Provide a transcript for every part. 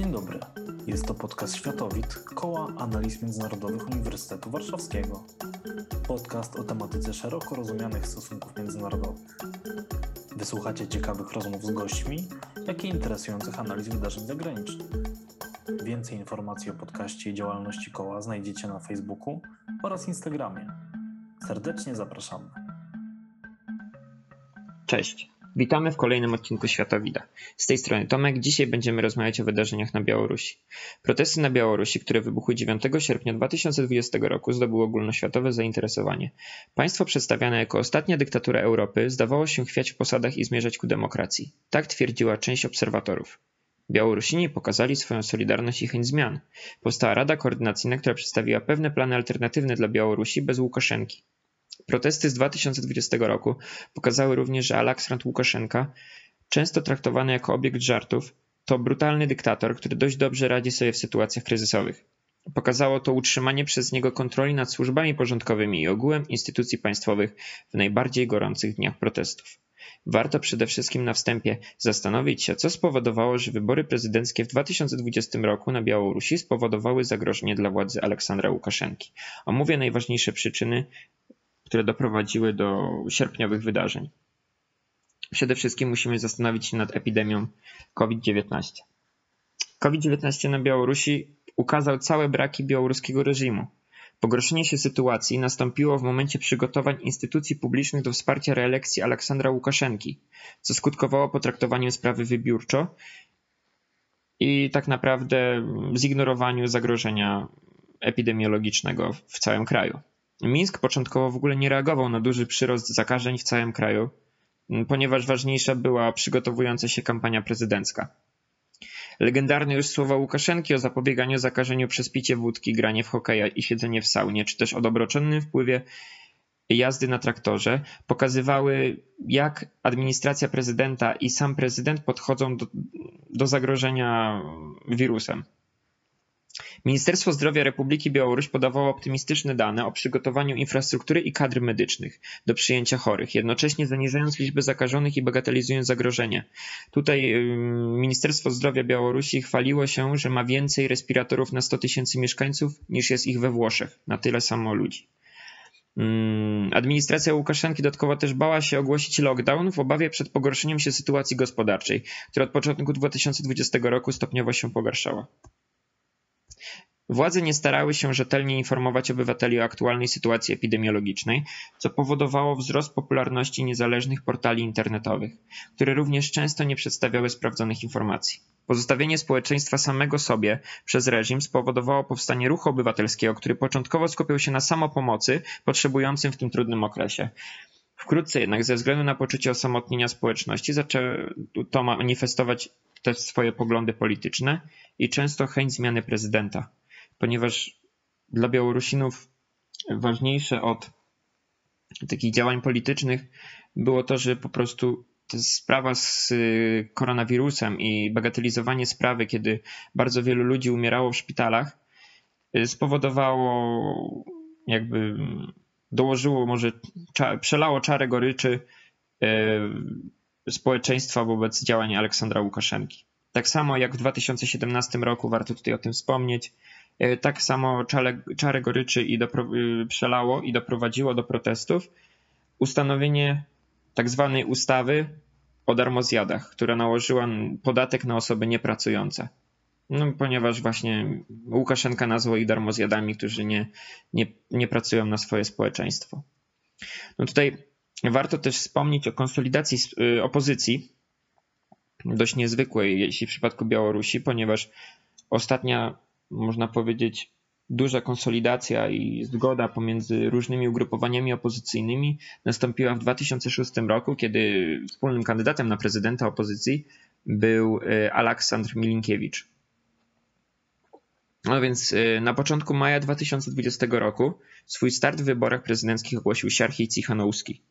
Dzień dobry. Jest to podcast Światowit Koła Analiz Międzynarodowych Uniwersytetu Warszawskiego. Podcast o tematyce szeroko rozumianych stosunków międzynarodowych. Wysłuchacie ciekawych rozmów z gośćmi, jak i interesujących analiz wydarzeń zagranicznych. Więcej informacji o podcaście i działalności koła znajdziecie na Facebooku oraz Instagramie. Serdecznie zapraszamy. Cześć. Witamy w kolejnym odcinku Światowida. Z tej strony Tomek. Dzisiaj będziemy rozmawiać o wydarzeniach na Białorusi. Protesty na Białorusi, które wybuchły 9 sierpnia 2020 roku, zdobyły ogólnoświatowe zainteresowanie. Państwo przedstawiane jako ostatnia dyktatura Europy zdawało się chwiać w posadach i zmierzać ku demokracji. Tak twierdziła część obserwatorów. Białorusini pokazali swoją solidarność i chęć zmian. Powstała Rada Koordynacyjna, która przedstawiła pewne plany alternatywne dla Białorusi bez Łukaszenki. Protesty z 2020 roku pokazały również, że Aleksandr Łukaszenka, często traktowany jako obiekt żartów, to brutalny dyktator, który dość dobrze radzi sobie w sytuacjach kryzysowych. Pokazało to utrzymanie przez niego kontroli nad służbami porządkowymi i ogółem instytucji państwowych w najbardziej gorących dniach protestów. Warto przede wszystkim na wstępie zastanowić się, co spowodowało, że wybory prezydenckie w 2020 roku na Białorusi spowodowały zagrożenie dla władzy Aleksandra Łukaszenki. Omówię najważniejsze przyczyny które doprowadziły do sierpniowych wydarzeń. Przede wszystkim musimy zastanowić się nad epidemią COVID-19. COVID-19 na Białorusi ukazał całe braki białoruskiego reżimu. Pogorszenie się sytuacji nastąpiło w momencie przygotowań instytucji publicznych do wsparcia reelekcji Aleksandra Łukaszenki, co skutkowało potraktowaniem sprawy wybiórczo i tak naprawdę zignorowaniu zagrożenia epidemiologicznego w całym kraju. Mińsk początkowo w ogóle nie reagował na duży przyrost zakażeń w całym kraju, ponieważ ważniejsza była przygotowująca się kampania prezydencka. Legendarne już słowa Łukaszenki o zapobieganiu zakażeniu przez picie wódki, granie w hokeja i siedzenie w saunie, czy też o dobroczynnym wpływie jazdy na traktorze pokazywały, jak administracja prezydenta i sam prezydent podchodzą do, do zagrożenia wirusem. Ministerstwo Zdrowia Republiki Białoruś podawało optymistyczne dane o przygotowaniu infrastruktury i kadr medycznych do przyjęcia chorych, jednocześnie zaniżając liczbę zakażonych i bagatelizując zagrożenie. Tutaj Ministerstwo Zdrowia Białorusi chwaliło się, że ma więcej respiratorów na 100 tysięcy mieszkańców niż jest ich we Włoszech, na tyle samo ludzi. Administracja Łukaszenki dodatkowo też bała się ogłosić lockdown w obawie przed pogorszeniem się sytuacji gospodarczej, która od początku 2020 roku stopniowo się pogarszała. Władze nie starały się rzetelnie informować obywateli o aktualnej sytuacji epidemiologicznej, co powodowało wzrost popularności niezależnych portali internetowych, które również często nie przedstawiały sprawdzonych informacji. Pozostawienie społeczeństwa samego sobie przez reżim spowodowało powstanie ruchu obywatelskiego, który początkowo skupiał się na samopomocy potrzebującym w tym trudnym okresie. Wkrótce jednak, ze względu na poczucie osamotnienia społeczności, zaczęło to manifestować też swoje poglądy polityczne i często chęć zmiany prezydenta ponieważ dla Białorusinów ważniejsze od takich działań politycznych było to, że po prostu sprawa z y, koronawirusem i bagatelizowanie sprawy, kiedy bardzo wielu ludzi umierało w szpitalach, y, spowodowało, jakby dołożyło, może przelało czarę goryczy y, społeczeństwa wobec działań Aleksandra Łukaszenki. Tak samo jak w 2017 roku, warto tutaj o tym wspomnieć, tak samo czarę, czarę goryczy i dopro, y, przelało i doprowadziło do protestów ustanowienie tak zwanej ustawy o darmozjadach, która nałożyła podatek na osoby niepracujące. No, ponieważ właśnie Łukaszenka nazwał ich darmozjadami, którzy nie, nie, nie pracują na swoje społeczeństwo. No tutaj warto też wspomnieć o konsolidacji y, opozycji, dość niezwykłej, jeśli w przypadku Białorusi, ponieważ ostatnia można powiedzieć, duża konsolidacja i zgoda pomiędzy różnymi ugrupowaniami opozycyjnymi nastąpiła w 2006 roku, kiedy wspólnym kandydatem na prezydenta opozycji był e, Aleksandr Milinkiewicz. No więc e, na początku maja 2020 roku swój start w wyborach prezydenckich ogłosił Siarchij Cichanowski,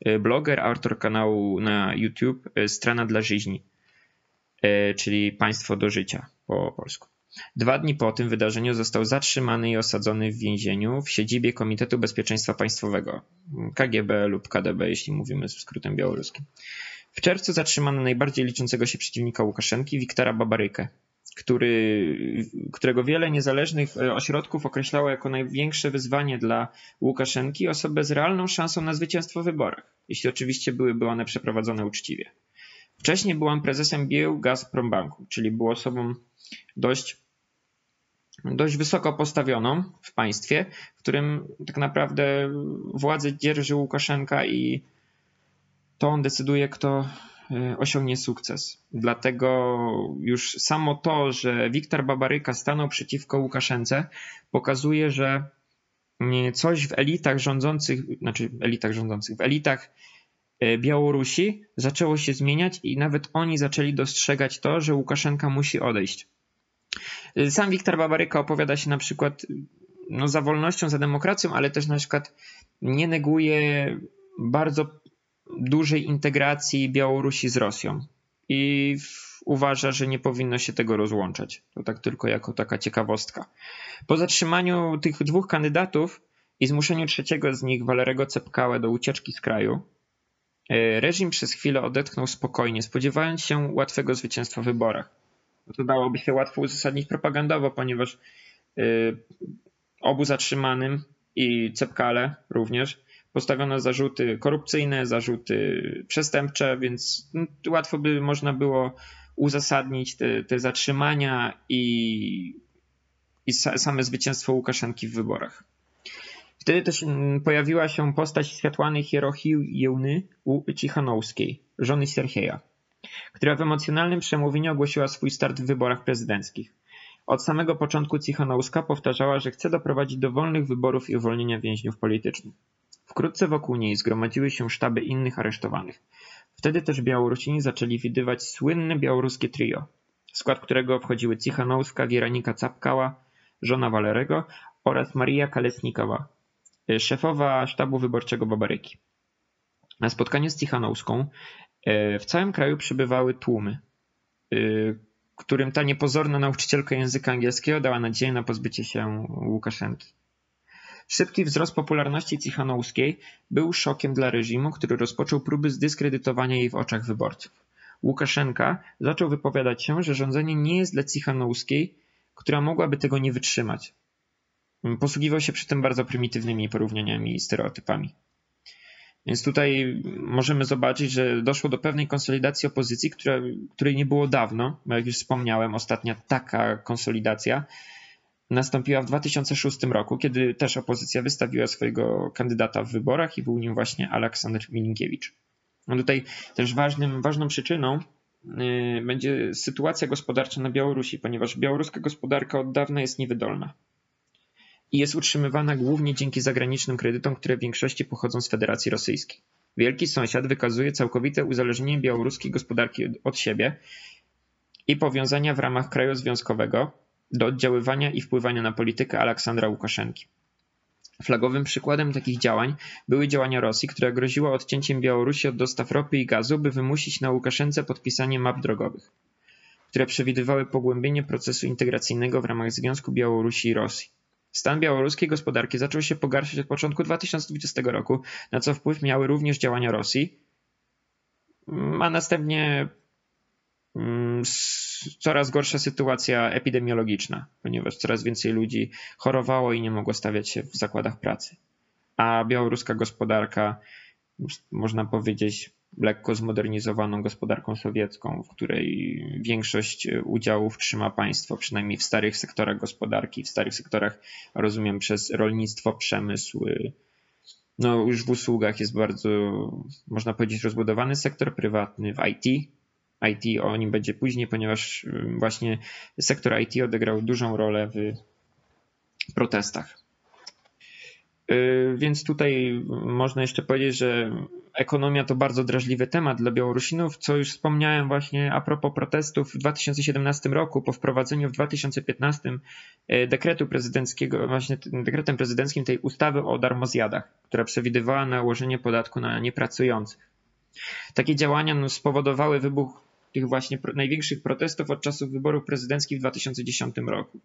e, bloger, autor kanału na YouTube Strana dla Żyźni, czyli Państwo do Życia po polsku. Dwa dni po tym wydarzeniu został zatrzymany i osadzony w więzieniu w siedzibie Komitetu Bezpieczeństwa Państwowego KGB lub KDB, jeśli mówimy z skrótem białoruskim. W czerwcu zatrzymano najbardziej liczącego się przeciwnika Łukaszenki, Wiktora Babarykę. który, którego wiele niezależnych e, ośrodków określało jako największe wyzwanie dla Łukaszenki, osobę z realną szansą na zwycięstwo w wyborach, jeśli oczywiście byłyby one przeprowadzone uczciwie. Wcześniej byłam prezesem Bieł Gazprombanku, czyli był osobą dość, dość wysoko postawioną w państwie, w którym tak naprawdę władzę dzierży Łukaszenka i to on decyduje, kto e, osiągnie sukces. Dlatego już samo to, że Wiktor Babaryka stanął przeciwko Łukaszence, pokazuje, że coś w elitach rządzących, znaczy elitach rządzących, w elitach Białorusi zaczęło się zmieniać i nawet oni zaczęli dostrzegać to, że Łukaszenka musi odejść. E, sam Wiktor Babaryka opowiada się na przykład no, za wolnością, za demokracją, ale też na przykład nie neguje bardzo dużej integracji Białorusi z Rosją i uważa, że nie powinno się tego rozłączać. To tak tylko jako taka ciekawostka. Po zatrzymaniu tych dwóch kandydatów i zmuszeniu trzeciego z nich, Walerego Cepkałę, do ucieczki z kraju, e, reżim przez chwilę odetchnął spokojnie, spodziewając się łatwego zwycięstwa w wyborach. No to dałoby się łatwo uzasadnić propagandowo, ponieważ e, obu zatrzymanym i Cepkale również postawiono zarzuty korupcyjne, zarzuty przestępcze, więc no, łatwo by można było uzasadnić te, te zatrzymania i, i same zwycięstwo Łukaszenki w wyborach. Wtedy też mm, pojawiła się postać światłanej Hierochijeuny Cichanowskiej, żony Serhieja, która w emocjonalnym przemówieniu ogłosiła swój start w wyborach prezydenckich. Od samego początku Cichanowska powtarzała, że chce doprowadzić do wolnych wyborów i uwolnienia więźniów politycznych. Wkrótce wokół niej zgromadziły się sztaby innych aresztowanych. Wtedy też Białorusini zaczęli widywać słynne białoruskie trio, w skład którego wchodziły Cichanowska, Wieranika Capkała, żona Walerego oraz Maria Kalesnikowa, szefowa sztabu wyborczego Babaryki. Na spotkaniu z Cichanowską e, w całym kraju przybywały tłumy, e, którym ta niepozorna nauczycielka języka angielskiego dała nadzieję na pozbycie się Łukaszenki. Szybki wzrost popularności Cichanouskiej był szokiem dla reżimu, który rozpoczął próby zdyskredytowania jej w oczach wyborców. Łukaszenka zaczął wypowiadać się, że rządzenie nie jest dla Cichanouskiej, która mogłaby tego nie wytrzymać. Posługiwał się przy tym bardzo prymitywnymi porównaniami i stereotypami. Więc tutaj możemy zobaczyć, że doszło do pewnej konsolidacji opozycji, która, której nie było dawno, bo jak już wspomniałem, ostatnia taka konsolidacja nastąpiła w 2006 roku, kiedy też opozycja wystawiła swojego kandydata w wyborach i był nim właśnie Aleksander Milinkiewicz. No tutaj też ważnym, ważną przyczyną y, będzie sytuacja gospodarcza na Białorusi, ponieważ białoruska gospodarka od dawna jest niewydolna i jest utrzymywana głównie dzięki zagranicznym kredytom, które w większości pochodzą z Federacji Rosyjskiej. Wielki sąsiad wykazuje całkowite uzależnienie białoruskiej gospodarki od siebie i powiązania w ramach kraju związkowego, do oddziaływania i wpływania na politykę Aleksandra Łukaszenki. Flagowym przykładem takich działań były działania Rosji, która groziła odcięciem Białorusi od dostaw ropy i gazu, by wymusić na Łukaszence podpisanie map drogowych, które przewidywały pogłębienie procesu integracyjnego w ramach Związku Białorusi i Rosji. Stan białoruskiej gospodarki zaczął się pogarszać od początku 2020 roku, na co wpływ miały również działania Rosji, a następnie mm, coraz gorsza sytuacja epidemiologiczna, ponieważ coraz więcej ludzi chorowało i nie mogło stawiać się w zakładach pracy. A białoruska gospodarka, można powiedzieć, lekko zmodernizowaną gospodarką sowiecką, w której większość udziałów trzyma państwo, przynajmniej w starych sektorach gospodarki, w starych sektorach, rozumiem, przez rolnictwo, przemysł. No, już w usługach jest bardzo, można powiedzieć, rozbudowany sektor prywatny, w IT IT, o nim będzie później, ponieważ właśnie sektor IT odegrał dużą rolę w protestach. Więc tutaj można jeszcze powiedzieć, że ekonomia to bardzo drażliwy temat dla Białorusinów, co już wspomniałem właśnie a propos protestów w 2017 roku, po wprowadzeniu w 2015 y, dekretu prezydenckiego, właśnie dekretem prezydenckim tej ustawy o darmozjadach, która przewidywała nałożenie podatku na niepracujących. Takie działania no, spowodowały wybuch tych właśnie największych protestów od czasów wyborów prezydenckich w 2010 roku.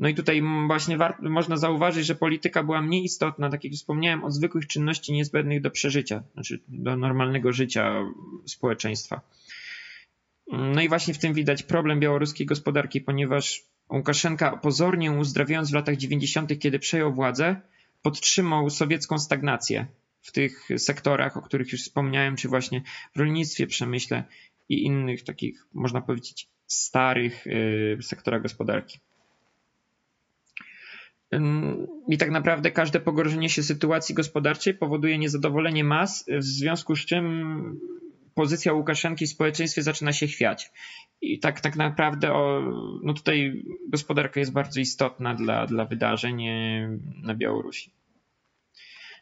No i tutaj właśnie można zauważyć, że polityka była mniej istotna, tak jak wspomniałem, od zwykłych czynności niezbędnych do przeżycia, znaczy do normalnego życia społeczeństwa. No i właśnie w tym widać problem białoruskiej gospodarki, ponieważ Łukaszenka pozornie uzdrawiając w latach 90., kiedy przejął władzę, podtrzymał sowiecką stagnację w tych sektorach, o których już wspomniałem, czy właśnie w rolnictwie, przemyśle i innych takich, można powiedzieć, starych y, sektorach gospodarki. I tak naprawdę każde pogorszenie się sytuacji gospodarczej powoduje niezadowolenie mas, w związku z czym pozycja Łukaszenki w społeczeństwie zaczyna się chwiać. I tak, tak naprawdę o, no tutaj gospodarka jest bardzo istotna dla, dla wydarzeń e, na Białorusi.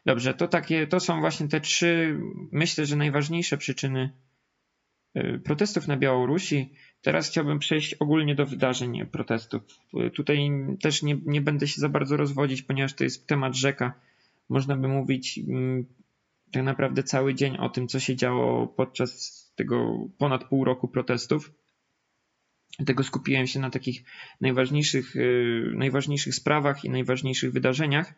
Dobrze, to takie, to są właśnie te trzy, myślę, że najważniejsze przyczyny protestów na Białorusi. Teraz chciałbym przejść ogólnie do wydarzeń protestów. E, tutaj też nie, nie będę się za bardzo rozwodzić, ponieważ to jest temat rzeka. Można by mówić mm, tak naprawdę cały dzień o tym, co się działo podczas tego ponad pół roku protestów. Dlatego skupiłem się na takich najważniejszych, y, najważniejszych sprawach i najważniejszych wydarzeniach,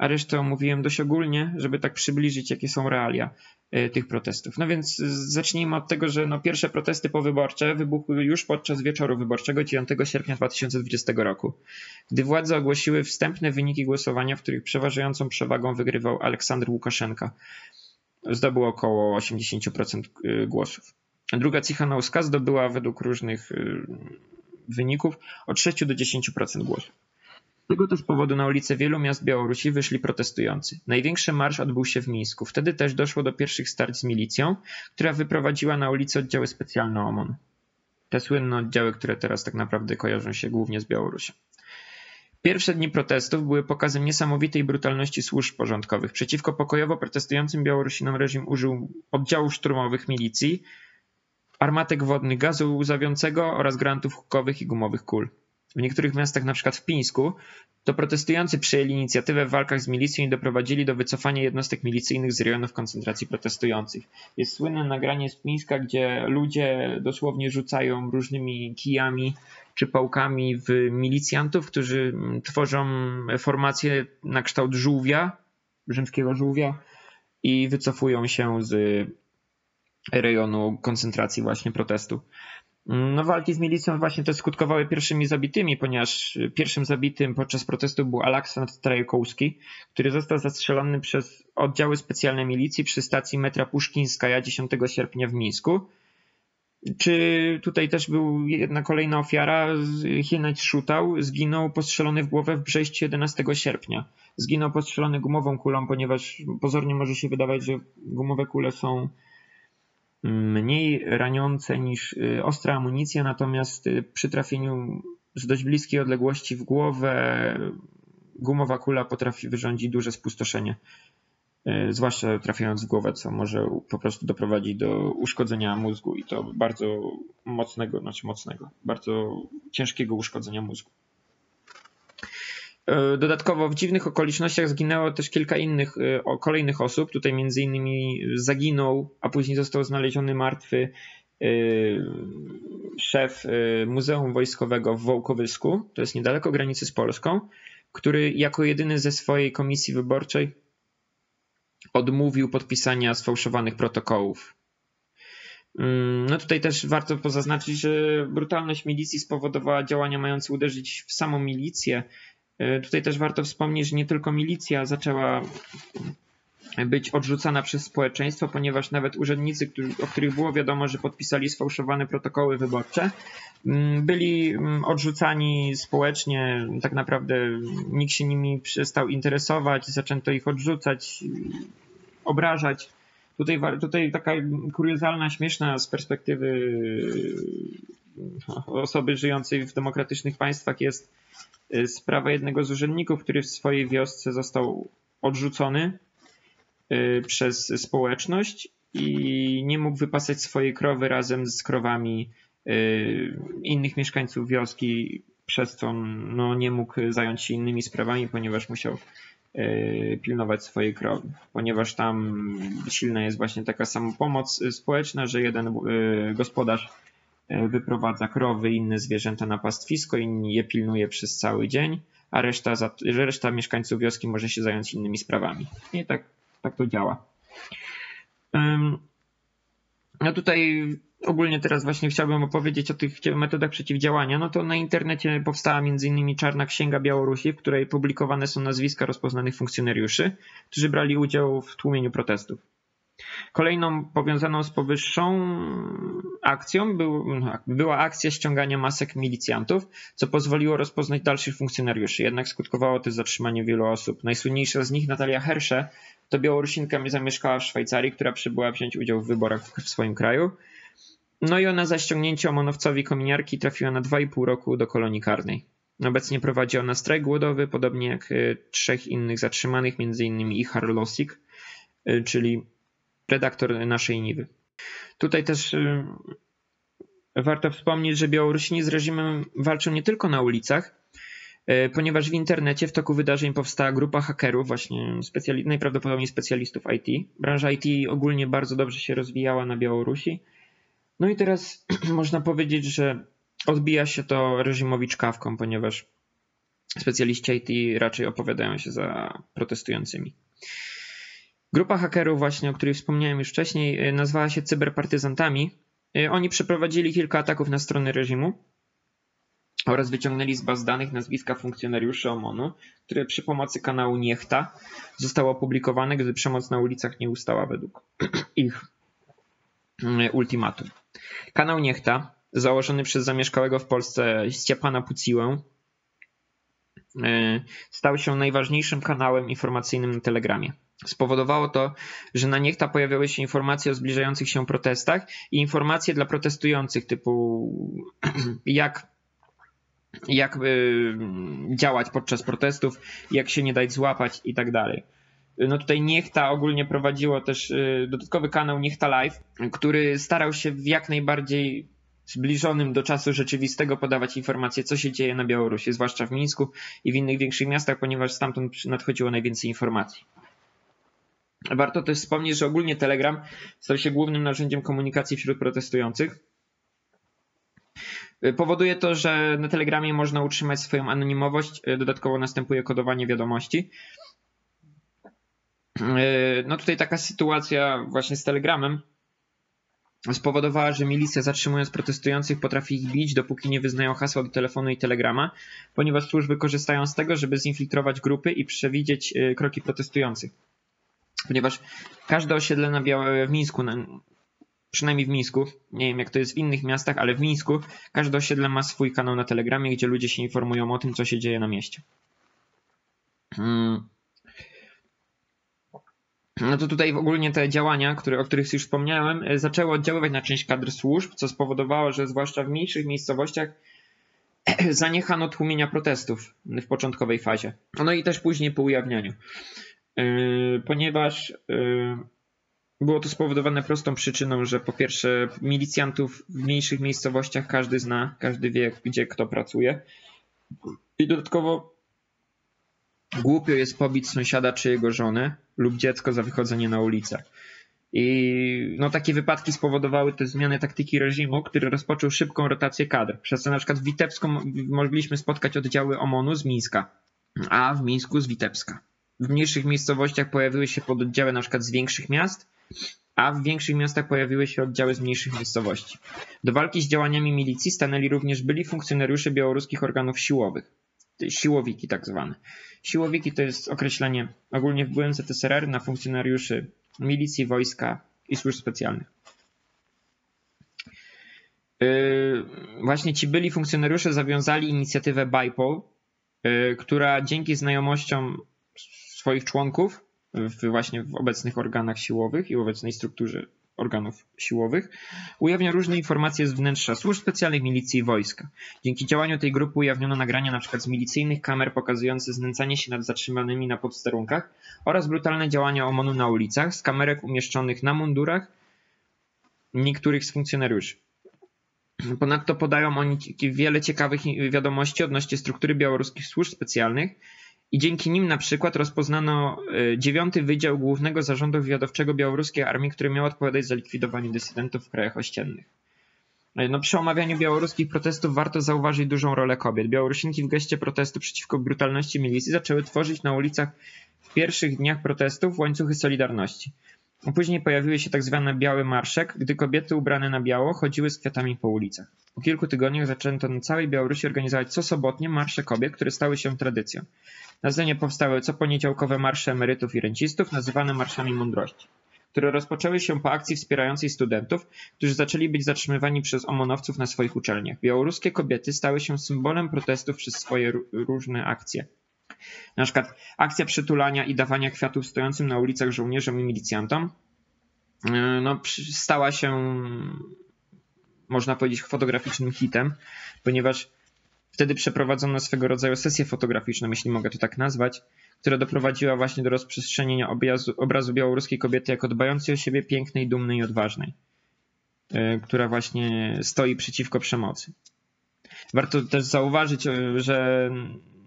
a resztę omówiłem dość ogólnie, żeby tak przybliżyć, jakie są realia y, tych protestów. No więc zacznijmy od tego, że no pierwsze protesty powyborcze wybuchły już podczas wieczoru wyborczego 9 sierpnia 2020 roku, gdy władze ogłosiły wstępne wyniki głosowania, w których przeważającą przewagą wygrywał Aleksander Łukaszenka. Zdobył około 80% y, głosów. Druga Cichanouska zdobyła według różnych wyników od 6 do 10% głosów. Tego też powodu na ulice wielu miast Białorusi wyszli protestujący. Największy marsz odbył się w Mińsku. Wtedy też doszło do pierwszych starć z milicją, która wyprowadziła na ulicę oddziały specjalne OMON. Te słynne oddziały, które teraz tak naprawdę kojarzą się głównie z Białorusią. Pierwsze dni protestów były pokazem niesamowitej brutalności służb porządkowych. Przeciwko pokojowo protestującym Białorusinom reżim użył oddziałów szturmowych milicji, armatek wodnych, gazu łzawiącego oraz granatów hukowych i gumowych kul. W niektórych miastach, np. w Pińsku, to protestujący przejęli inicjatywę w walkach z milicją i doprowadzili do wycofania jednostek milicyjnych z rejonów koncentracji protestujących. Jest słynne nagranie z Pińska, gdzie ludzie dosłownie rzucają różnymi kijami czy pałkami w milicjantów, którzy tworzą formację na kształt żółwia, rzymskiego żółwia i wycofują się z rejonu koncentracji właśnie protestu. No walki z milicją właśnie te skutkowały pierwszymi zabitymi, ponieważ pierwszym zabitym podczas protestu był Aleksandr Trajkowski, który został zastrzelony przez oddziały specjalne milicji przy stacji metra Puszkińskaja 10 sierpnia w Mińsku. Czy tutaj też był jedna kolejna ofiara, Hinać Szutał, zginął postrzelony w głowę w Brześciu 11 sierpnia. Zginął postrzelony gumową kulą, ponieważ pozornie może się wydawać, że gumowe kule są mniej raniące niż y, ostra amunicja, natomiast y, przy trafieniu z dość bliskiej odległości w głowę gumowa kula potrafi wyrządzić duże spustoszenie. Y, zwłaszcza trafiając w głowę, co może po prostu doprowadzić do uszkodzenia mózgu i to bardzo mocnego, znaczy mocnego, bardzo ciężkiego uszkodzenia mózgu. E, dodatkowo w dziwnych okolicznościach zginęło też kilka innych, e, kolejnych osób. Tutaj między innymi zaginął, a później został znaleziony martwy e, szef Muzeum Wojskowego w Wołkowysku, to jest niedaleko granicy z Polską, który jako jedyny ze swojej komisji wyborczej odmówił podpisania sfałszowanych protokołów. Mm, no tutaj też warto pozaznaczyć, że brutalność milicji spowodowała działania mające uderzyć w samą milicję, tutaj też warto wspomnieć, że nie tylko milicja zaczęła być odrzucana przez społeczeństwo, ponieważ nawet urzędnicy, o których było wiadomo, że podpisali sfałszowane protokoły wyborcze, mm, byli mm, odrzucani społecznie. Tak naprawdę nikt się nimi przestał interesować, zaczęto ich odrzucać, obrażać. Tutaj, tutaj taka kuriozalna, śmieszna z perspektywy osoby żyjącej w demokratycznych państwach jest Y, sprawa jednego z urzędników, który w swojej wiosce został odrzucony y, przez społeczność i nie mógł wypasać swojej krowy razem z krowami y, innych mieszkańców wioski, przez co no, nie mógł zająć się innymi sprawami, ponieważ musiał pilnować swojej krowy. Ponieważ tam silna jest właśnie taka samopomoc społeczna, że jeden gospodarz wyprowadza krowy i inne zwierzęta na pastwisko i je pilnuje przez cały dzień, a reszta, reszta mieszkańców wioski może się zająć innymi sprawami. I tak, tak to działa. No tutaj ogólnie teraz właśnie chciałbym opowiedzieć o tych metodach przeciwdziałania, no to na internecie powstała m.in. Czarna Księga Białorusi, w której publikowane są nazwiska rozpoznanych funkcjonariuszy, którzy brali udział w tłumieniu protestów. Kolejną powiązaną z powyższą akcją był, no, była akcja ściągania masek milicjantów, co pozwoliło rozpoznać dalszych funkcjonariuszy. Jednak skutkowało to zatrzymaniem wielu osób. Najsłynniejsza z nich, Natalia Hersze, to Białorusinka zamieszkała w Szwajcarii, która przybyła wziąć udział w wyborach w swoim kraju. No i ona za ściągnięcie Omonowcowi kominiarki trafiła na 2,5 roku do kolonii karnej. Obecnie prowadzi ona strajk głodowy, podobnie jak y, trzech innych zatrzymanych, m.in. Ichar Losik, y, czyli redaktor naszej Niwy. Tutaj też y, warto wspomnieć, że Białorusini z reżimem walczą nie tylko na ulicach, ponieważ w internecie w toku wydarzeń powstała grupa hakerów, właśnie specjali- najprawdopodobniej specjalistów IT. Branża IT ogólnie bardzo dobrze się rozwijała na Białorusi no i teraz można powiedzieć, że odbija się to reżimowi czkawką, ponieważ specjaliści IT raczej opowiadają się za protestującymi. Grupa hakerów, właśnie o której wspomniałem już wcześniej, y, nazwała się cyberpartyzantami. Y, oni przeprowadzili kilka ataków na strony reżimu oraz wyciągnęli z baz danych nazwiska funkcjonariuszy OMON-u, które przy pomocy kanału Niechta zostało opublikowane, gdy przemoc na ulicach nie ustała według ich y, ultimatum. Kanał Niechta, założony przez zamieszkałego w Polsce Ściepana Puciłę, e, stał się najważniejszym kanałem informacyjnym na Telegramie. Spowodowało to, że na Niechta pojawiały się informacje o zbliżających się protestach i informacje dla protestujących typu jak, jak e, działać podczas protestów, jak się nie dać złapać i tak dalej. No tutaj Niechta ogólnie prowadziło też y, dodatkowy kanał Niechta Live, który starał się w jak najbardziej zbliżonym do czasu rzeczywistego podawać informacje, co się dzieje na Białorusi, zwłaszcza w Mińsku i w innych większych miastach, ponieważ stamtąd nadchodziło najwięcej informacji. Warto też wspomnieć, że ogólnie Telegram stał się głównym narzędziem komunikacji wśród protestujących. Powoduje to, że na Telegramie można utrzymać swoją anonimowość, dodatkowo następuje kodowanie wiadomości. E, no tutaj taka sytuacja właśnie z Telegramem spowodowała, że milicja zatrzymując protestujących potrafi ich bić, dopóki nie wyznają hasła do telefonu i telegrama, ponieważ służby korzystają z tego, żeby zinfiltrować grupy i przewidzieć kroki protestujących. Ponieważ każde osiedle na Białe, w Mińsku, przynajmniej w Mińsku, nie wiem jak to jest w innych miastach, ale w Mińsku każde osiedle ma swój kanał na Telegramie, gdzie ludzie się informują o tym, co się dzieje na mieście. Hmm no to tutaj ogólnie te działania, które, o których już wspomniałem, e, zaczęły oddziaływać na część kadr służb, co spowodowało, że zwłaszcza w mniejszych miejscowościach zaniechano tłumienia protestów w początkowej fazie. No i też później po ujawnianiu. E, ponieważ e, było to spowodowane prostą przyczyną, że po pierwsze milicjantów w mniejszych miejscowościach każdy zna, każdy wie, gdzie kto pracuje. I dodatkowo Głupio jest pobić sąsiada czy jego żonę lub dziecko za wychodzenie na ulicę. I no, takie wypadki spowodowały te zmiany taktyki reżimu, który rozpoczął szybką rotację kadr. Przez co na przykład w Witebsku mogliśmy spotkać oddziały OMON-u z Mińska, a w Mińsku z Witebska. W mniejszych miejscowościach pojawiły się pododdziały na przykład z większych miast, a w większych miastach pojawiły się oddziały z mniejszych miejscowości. Do walki z działaniami milicji stanęli również byli funkcjonariusze białoruskich organów siłowych siłowiki tak zwane. Siłowiki to jest określenie ogólnie w byłym ZSRR na funkcjonariuszy milicji, wojska i służb specjalnych. Yy, właśnie ci byli funkcjonariusze zawiązali inicjatywę BIPOL, yy, która dzięki znajomościom swoich członków w, właśnie w obecnych organach siłowych i obecnej strukturze organów siłowych, ujawnia różne informacje z wnętrza służb specjalnych, milicji i wojska. Dzięki działaniu tej grupy ujawniono nagrania np. z milicyjnych kamer pokazujące znęcanie się nad zatrzymanymi na podsterunkach oraz brutalne działania OMON-u na ulicach z kamerek umieszczonych na mundurach niektórych z funkcjonariuszy. Ponadto podają oni wiele ciekawych wiadomości odnośnie struktury białoruskich służb specjalnych, i dzięki nim na przykład rozpoznano e, dziewiąty Wydział Głównego Zarządu Wywiadowczego Białoruskiej Armii, który miał odpowiadać za likwidowanie dysydentów w krajach ościennych. E, no, przy omawianiu białoruskich protestów warto zauważyć dużą rolę kobiet. Białorusinki w geście protestu przeciwko brutalności milicji zaczęły tworzyć na ulicach w pierwszych dniach protestów łańcuchy Solidarności. Później pojawiły się tak zwane białe marszek, gdy kobiety ubrane na biało chodziły z kwiatami po ulicach. Po kilku tygodniach zaczęto na całej Białorusi organizować co sobotnie marsze kobiet, które stały się tradycją. Na scenie powstały co poniedziałkowe marsze emerytów i rencistów, nazywane marszami mądrości, które rozpoczęły się po akcji wspierającej studentów, którzy zaczęli być zatrzymywani przez omonowców na swoich uczelniach. Białoruskie kobiety stały się symbolem protestów przez swoje różne akcje. Na przykład akcja przytulania i dawania kwiatów stojącym na ulicach żołnierzom i milicjantom e, no, stała się, można powiedzieć, fotograficznym hitem, ponieważ wtedy przeprowadzono swego rodzaju sesję fotograficzną, jeśli mogę to tak nazwać, która doprowadziła właśnie do rozprzestrzenienia obrazu, obrazu białoruskiej kobiety jako dbającej o siebie, pięknej, dumnej i odważnej, e, która właśnie stoi przeciwko przemocy. Warto też zauważyć, e, że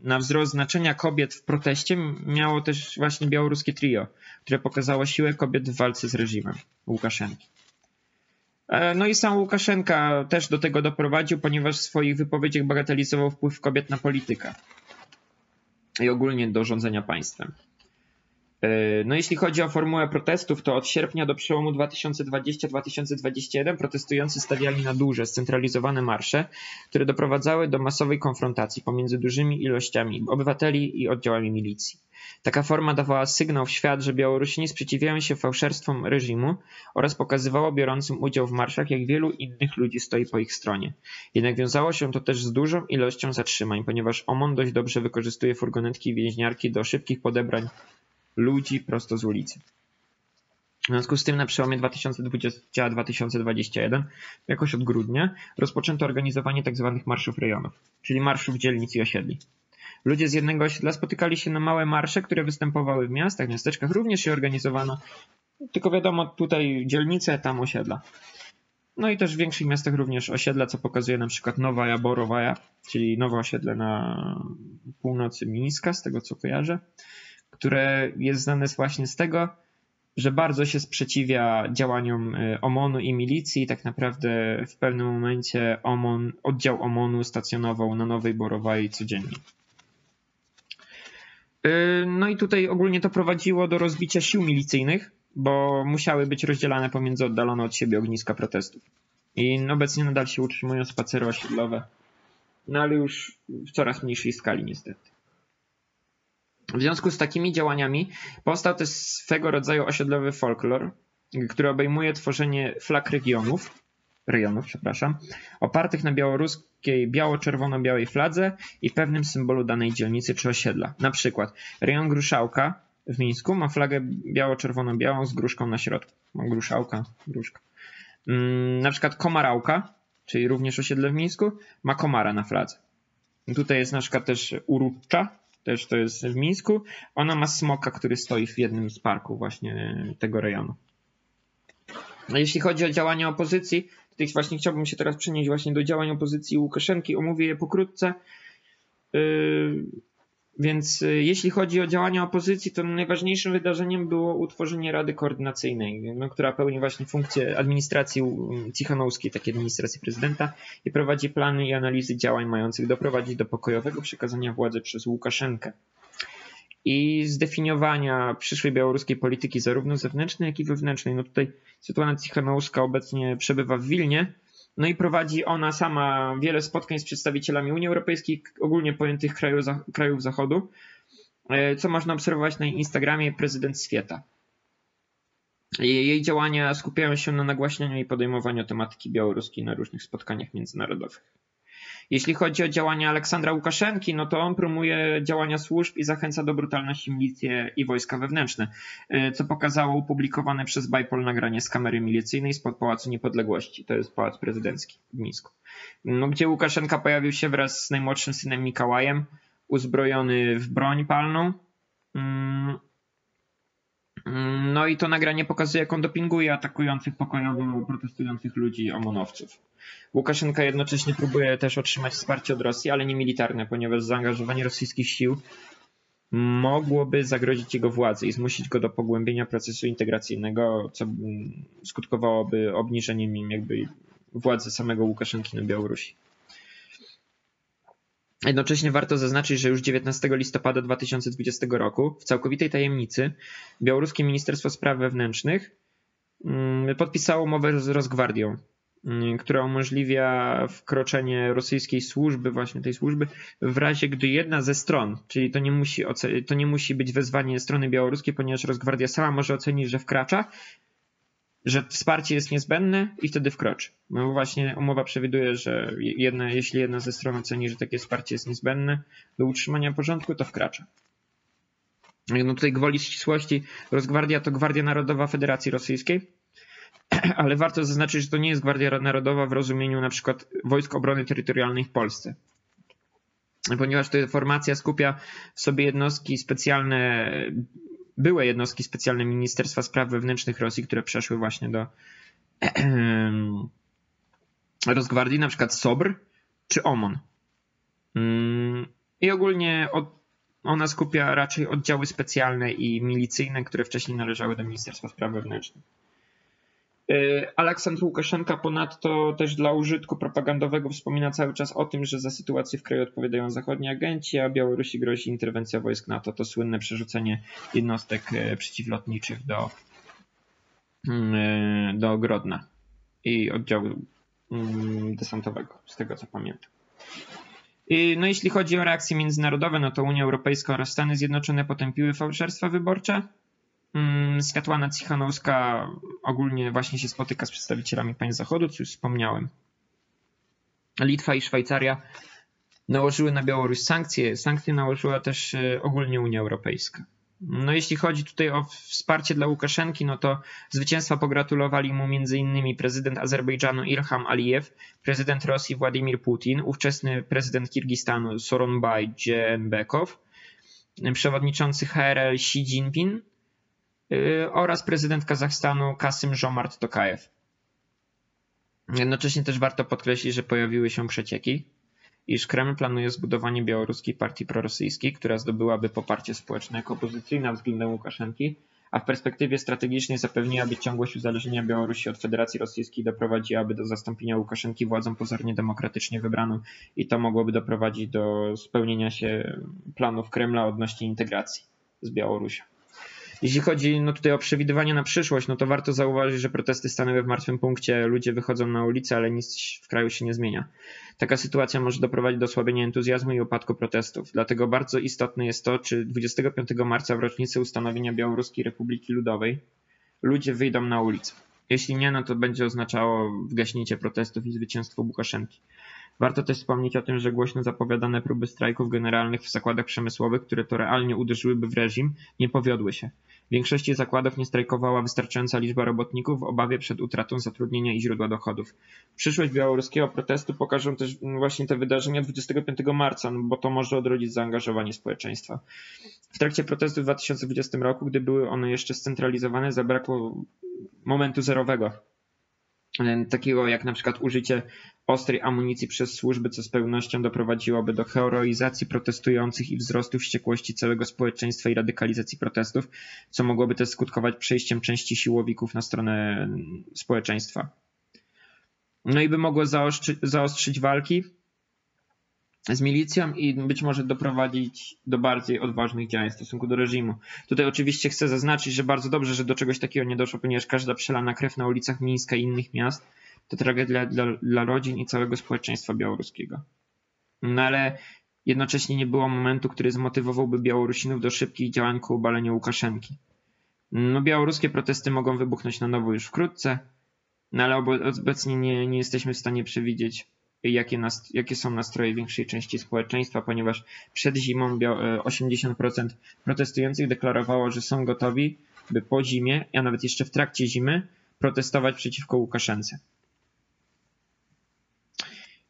na wzrost znaczenia kobiet w proteście miało też właśnie białoruskie trio, które pokazało siłę kobiet w walce z reżimem Łukaszenki. E, no i sam Łukaszenka też do tego doprowadził, ponieważ w swoich wypowiedziach bagatelizował wpływ kobiet na politykę i ogólnie do rządzenia państwem. E, no jeśli chodzi o formułę protestów, to od sierpnia do przełomu 2020-2021 protestujący stawiali na duże, scentralizowane marsze, które doprowadzały do masowej konfrontacji pomiędzy dużymi ilościami obywateli i oddziałami milicji. Taka forma dawała sygnał w świat, że Białorusini sprzeciwiają się fałszerstwom reżimu oraz pokazywało biorącym udział w marszach, jak wielu innych ludzi stoi po ich stronie. Jednak wiązało się to też z dużą ilością zatrzymań, ponieważ OMON dość dobrze wykorzystuje furgonetki i więźniarki do szybkich podebrań ludzi prosto z ulicy. W związku z tym na przełomie 2020-2021, jakoś od grudnia, rozpoczęto organizowanie tzw. Tak marszów rejonów, czyli marszów dzielnic i osiedli. Ludzie z jednego osiedla spotykali się na małe marsze, które występowały w miastach, miasteczkach, również je organizowano. Tylko wiadomo, tutaj dzielnice, tam osiedla. No i też w większych miastach również osiedla, co pokazuje na przykład Nowa Jaborowaja, czyli nowe osiedle na północy Mińska, z tego co kojarzę które jest znane właśnie z tego, że bardzo się sprzeciwia działaniom y, OMON-u i milicji. Tak naprawdę w pewnym momencie OMON, oddział OMON-u stacjonował na Nowej Borowej codziennie. Y, no i tutaj ogólnie to prowadziło do rozbicia sił milicyjnych, bo musiały być rozdzielane pomiędzy oddalone od siebie ogniska protestów. I obecnie nadal się utrzymują spacery osiedlowe, no ale już w coraz mniejszej skali niestety. W związku z takimi działaniami powstał też swego rodzaju osiedlowy folklor, który obejmuje tworzenie flag regionów, rejonów, przepraszam, opartych na białoruskiej biało-czerwono-białej fladze i pewnym symbolu danej dzielnicy czy osiedla. Na przykład rejon Gruszałka w Mińsku ma flagę biało-czerwono-białą z gruszką na środku. Ma gruszałka, gruszka. Mm, na przykład Komarałka, czyli również osiedle w Mińsku, ma komara na fladze. Tutaj jest na przykład też Urucza, też to jest w Mińsku. Ona ma smoka, który stoi w jednym z parków właśnie tego rejonu. A jeśli chodzi o działania opozycji, to właśnie chciałbym się teraz przenieść właśnie do działań opozycji Łukaszenki. Omówię je pokrótce. Yy, więc y, jeśli chodzi o działania opozycji, to najważniejszym wydarzeniem było utworzenie Rady Koordynacyjnej, no, która pełni właśnie funkcję administracji Cichanowskiej, takiej administracji prezydenta i prowadzi plany i analizy działań mających doprowadzić do pokojowego przekazania władzy przez Łukaszenkę i zdefiniowania przyszłej białoruskiej polityki zarówno zewnętrznej, jak i wewnętrznej. No tutaj Svetlana Cichanowska obecnie przebywa w Wilnie, no i prowadzi ona sama wiele spotkań z przedstawicielami Unii Europejskiej, ogólnie pojętych krajów, krajów Zachodu, e, co można obserwować na Instagramie prezydent Swieta. Jej działania skupiają się na nagłaśnianiu i podejmowaniu tematyki białoruskiej na różnych spotkaniach międzynarodowych. Jeśli chodzi o działania Aleksandra Łukaszenki, no to on promuje działania służb i zachęca do brutalności milicje i wojska wewnętrzne, e, co pokazało opublikowane przez Bajpol nagranie z kamery milicyjnej spod Pałacu Niepodległości. To jest Pałac Prezydencki w Mińsku. No, gdzie Łukaszenka pojawił się wraz z najmłodszym synem Mikołajem, uzbrojony w broń palną. Mm, mm, no i to nagranie pokazuje, jak on dopinguje atakujących pokojowo protestujących ludzi omonowców. Łukaszenka jednocześnie próbuje też otrzymać wsparcie od Rosji, ale nie militarne, ponieważ zaangażowanie rosyjskich sił mogłoby zagrozić jego władzy i zmusić go do pogłębienia procesu integracyjnego, co skutkowałoby obniżeniem jakby władzy samego Łukaszenki na Białorusi. Jednocześnie warto zaznaczyć, że już 19 listopada 2020 roku w całkowitej tajemnicy białoruskie Ministerstwo Spraw Wewnętrznych mm, podpisało umowę z Rosgwardią, mm, która umożliwia wkroczenie rosyjskiej służby, właśnie tej służby, w razie gdy jedna ze stron, czyli to nie musi, to nie musi być wezwanie strony białoruskiej, ponieważ Rosgwardia sama może ocenić, że wkracza, że wsparcie jest niezbędne i wtedy wkroczy. No właśnie umowa przewiduje, że jedna, jeśli jedna ze stron oceni, że takie wsparcie jest niezbędne do utrzymania porządku, to wkracza. No tutaj gwoli ścisłości, Rosgwardia to Gwardia Narodowa Federacji Rosyjskiej, ale warto zaznaczyć, że to nie jest Gwardia Narodowa w rozumieniu na przykład Wojsk Obrony Terytorialnej w Polsce. Ponieważ ta formacja skupia w sobie jednostki specjalne były jednostki specjalne Ministerstwa Spraw Wewnętrznych Rosji, które przeszły właśnie do Rosgwardii, na przykład SOBR czy OMON. Mm, I ogólnie ona skupia raczej oddziały specjalne i milicyjne, które wcześniej należały do Ministerstwa Spraw Wewnętrznych. Y, Aleksandr Łukaszenka ponadto też dla użytku propagandowego wspomina cały czas o tym, że za sytuację w kraju odpowiadają zachodni agenci, a Białorusi grozi interwencja wojsk NATO. To słynne przerzucenie jednostek y, przeciwlotniczych do, y, do Grodna i oddziału mm, desantowego, z tego co pamiętam. No jeśli chodzi o reakcje międzynarodowe, no to Unia Europejska oraz Stany Zjednoczone potępiły fałszerstwa wyborcze. Mm, Światłana Cichanowska ogólnie właśnie się spotyka z przedstawicielami państw Zachodu, co już wspomniałem. Litwa i Szwajcaria nałożyły na Białoruś sankcje. Sankcje nałożyła też e, ogólnie Unia Europejska. No jeśli chodzi tutaj o wsparcie dla Łukaszenki, no to zwycięstwa pogratulowali mu m.in. prezydent Azerbejdżanu Ilham Alijew, prezydent Rosji Władimir Putin, ówczesny prezydent Kirgistanu Soronbay Dżembekow, przewodniczący HRL Xi Jinping, oraz prezydent Kazachstanu Kasym Żomart Tokajew. Jednocześnie też warto podkreślić, że pojawiły się przecieki, iż Kreml planuje zbudowanie białoruskiej partii prorosyjskiej, która zdobyłaby poparcie społeczne jako opozycyjna względem Łukaszenki, a w perspektywie strategicznej zapewniłaby ciągłość uzależnienia Białorusi od Federacji Rosyjskiej i doprowadziłaby do zastąpienia Łukaszenki władzą pozornie demokratycznie wybraną i to mogłoby doprowadzić do spełnienia się planów Kremla odnośnie integracji z Białorusią. Jeśli chodzi no tutaj o przewidywania na przyszłość, no to warto zauważyć, że protesty stanęły w martwym punkcie, ludzie wychodzą na ulicę, ale nic w kraju się nie zmienia. Taka sytuacja może doprowadzić do osłabienia entuzjazmu i upadku protestów. Dlatego bardzo istotne jest to, czy 25 marca w rocznicę ustanowienia Białoruskiej Republiki Ludowej ludzie wyjdą na ulicę. Jeśli nie, no to będzie oznaczało wgaśnięcie protestów i zwycięstwo Łukaszenki. Warto też wspomnieć o tym, że głośno zapowiadane próby strajków generalnych w zakładach przemysłowych, które to realnie uderzyłyby w reżim, nie powiodły się. W większości zakładów nie strajkowała wystarczająca liczba robotników w obawie przed utratą zatrudnienia i źródła dochodów. Przyszłość białoruskiego protestu pokażą też właśnie te wydarzenia 25 marca, no bo to może odrodzić zaangażowanie społeczeństwa. W trakcie protestu w 2020 roku, gdy były one jeszcze scentralizowane, zabrakło momentu zerowego takiego jak na przykład użycie ostrej amunicji przez służby, co z pewnością doprowadziłoby do heroizacji protestujących i wzrostu wściekłości całego społeczeństwa i radykalizacji protestów, co mogłoby też skutkować przejściem części siłowików na stronę społeczeństwa. No i by mogło zaostrzyć, zaostrzyć walki z milicją i być może doprowadzić do bardziej odważnych działań w stosunku do reżimu. Tutaj oczywiście chcę zaznaczyć, że bardzo dobrze, że do czegoś takiego nie doszło, ponieważ każda przelana krew na ulicach Mińska i innych miast to tragedia dla, dla rodzin i całego społeczeństwa białoruskiego. No ale jednocześnie nie było momentu, który zmotywowałby Białorusinów do szybkich działań ku obaleniu Łukaszenki. No, białoruskie protesty mogą wybuchnąć na nowo już wkrótce, no ale obecnie nie, nie jesteśmy w stanie przewidzieć, jakie, nas, jakie są nastroje większej części społeczeństwa, ponieważ przed zimą 80% e, protestujących deklarowało, że są gotowi, by po zimie, a nawet jeszcze w trakcie zimy, protestować przeciwko Łukaszence.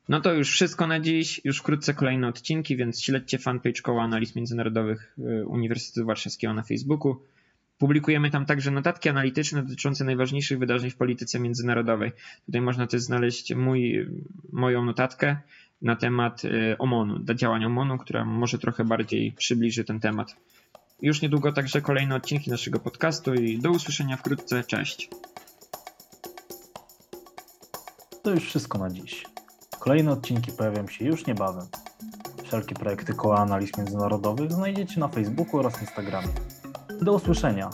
No to już wszystko na dziś. Już wkrótce kolejne odcinki, więc śledźcie fanpage Koła Analiz Międzynarodowych e, Uniwersytetu Warszawskiego na Facebooku. Publikujemy tam także notatki analityczne dotyczące najważniejszych wydarzeń w polityce międzynarodowej. Tutaj można też znaleźć mój, moją notatkę na temat e, OMON-u, działań OMON-u, która może trochę bardziej przybliży ten temat. Już niedługo także kolejne odcinki naszego podcastu i do usłyszenia wkrótce. Cześć. To już wszystko na dziś. Kolejne odcinki pojawią się już niebawem. Wszelkie projekty Koła Analiz Międzynarodowych znajdziecie na Facebooku oraz Instagramie. Do usłyszenia!